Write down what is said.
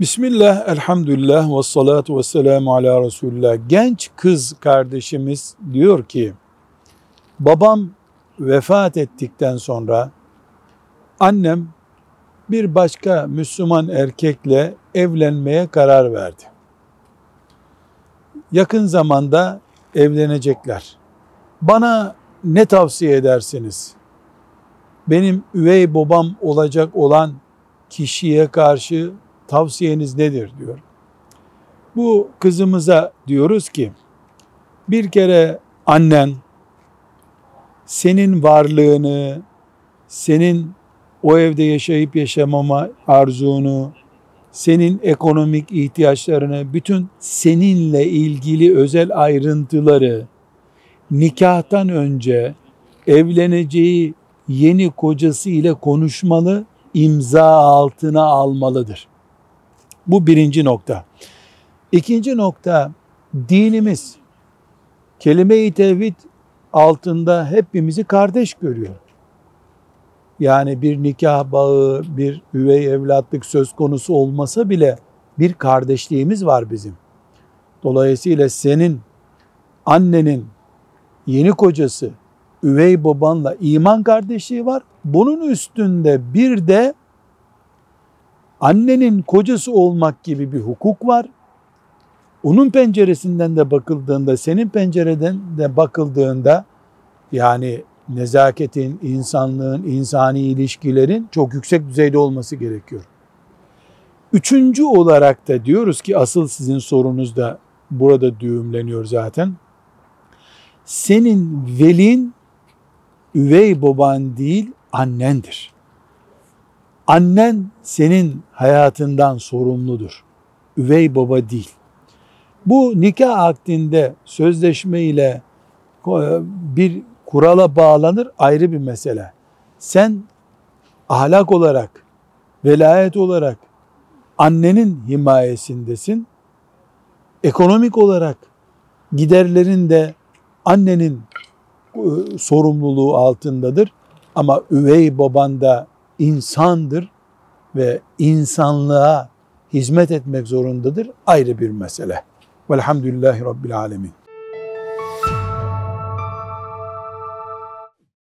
Bismillah, elhamdülillah ve salatu ve selamu ala Resulullah. Genç kız kardeşimiz diyor ki, babam vefat ettikten sonra annem bir başka Müslüman erkekle evlenmeye karar verdi. Yakın zamanda evlenecekler. Bana ne tavsiye edersiniz? Benim üvey babam olacak olan kişiye karşı tavsiyeniz nedir diyor. Bu kızımıza diyoruz ki bir kere annen senin varlığını, senin o evde yaşayıp yaşamama arzunu, senin ekonomik ihtiyaçlarını, bütün seninle ilgili özel ayrıntıları nikahtan önce evleneceği yeni kocası ile konuşmalı, imza altına almalıdır. Bu birinci nokta. İkinci nokta, dinimiz kelime-i tevhid altında hepimizi kardeş görüyor. Yani bir nikah bağı, bir üvey evlatlık söz konusu olmasa bile bir kardeşliğimiz var bizim. Dolayısıyla senin annenin yeni kocası, üvey babanla iman kardeşliği var. Bunun üstünde bir de annenin kocası olmak gibi bir hukuk var. Onun penceresinden de bakıldığında, senin pencereden de bakıldığında yani nezaketin, insanlığın, insani ilişkilerin çok yüksek düzeyde olması gerekiyor. Üçüncü olarak da diyoruz ki asıl sizin sorunuz da burada düğümleniyor zaten. Senin velin üvey baban değil annendir. Annen senin hayatından sorumludur. Üvey baba değil. Bu nikah akdinde sözleşme ile bir kurala bağlanır ayrı bir mesele. Sen ahlak olarak, velayet olarak annenin himayesindesin. Ekonomik olarak giderlerin de annenin e, sorumluluğu altındadır. Ama üvey baban da insandır ve insanlığa hizmet etmek zorundadır. Ayrı bir mesele. Velhamdülillahi Rabbil Alemin.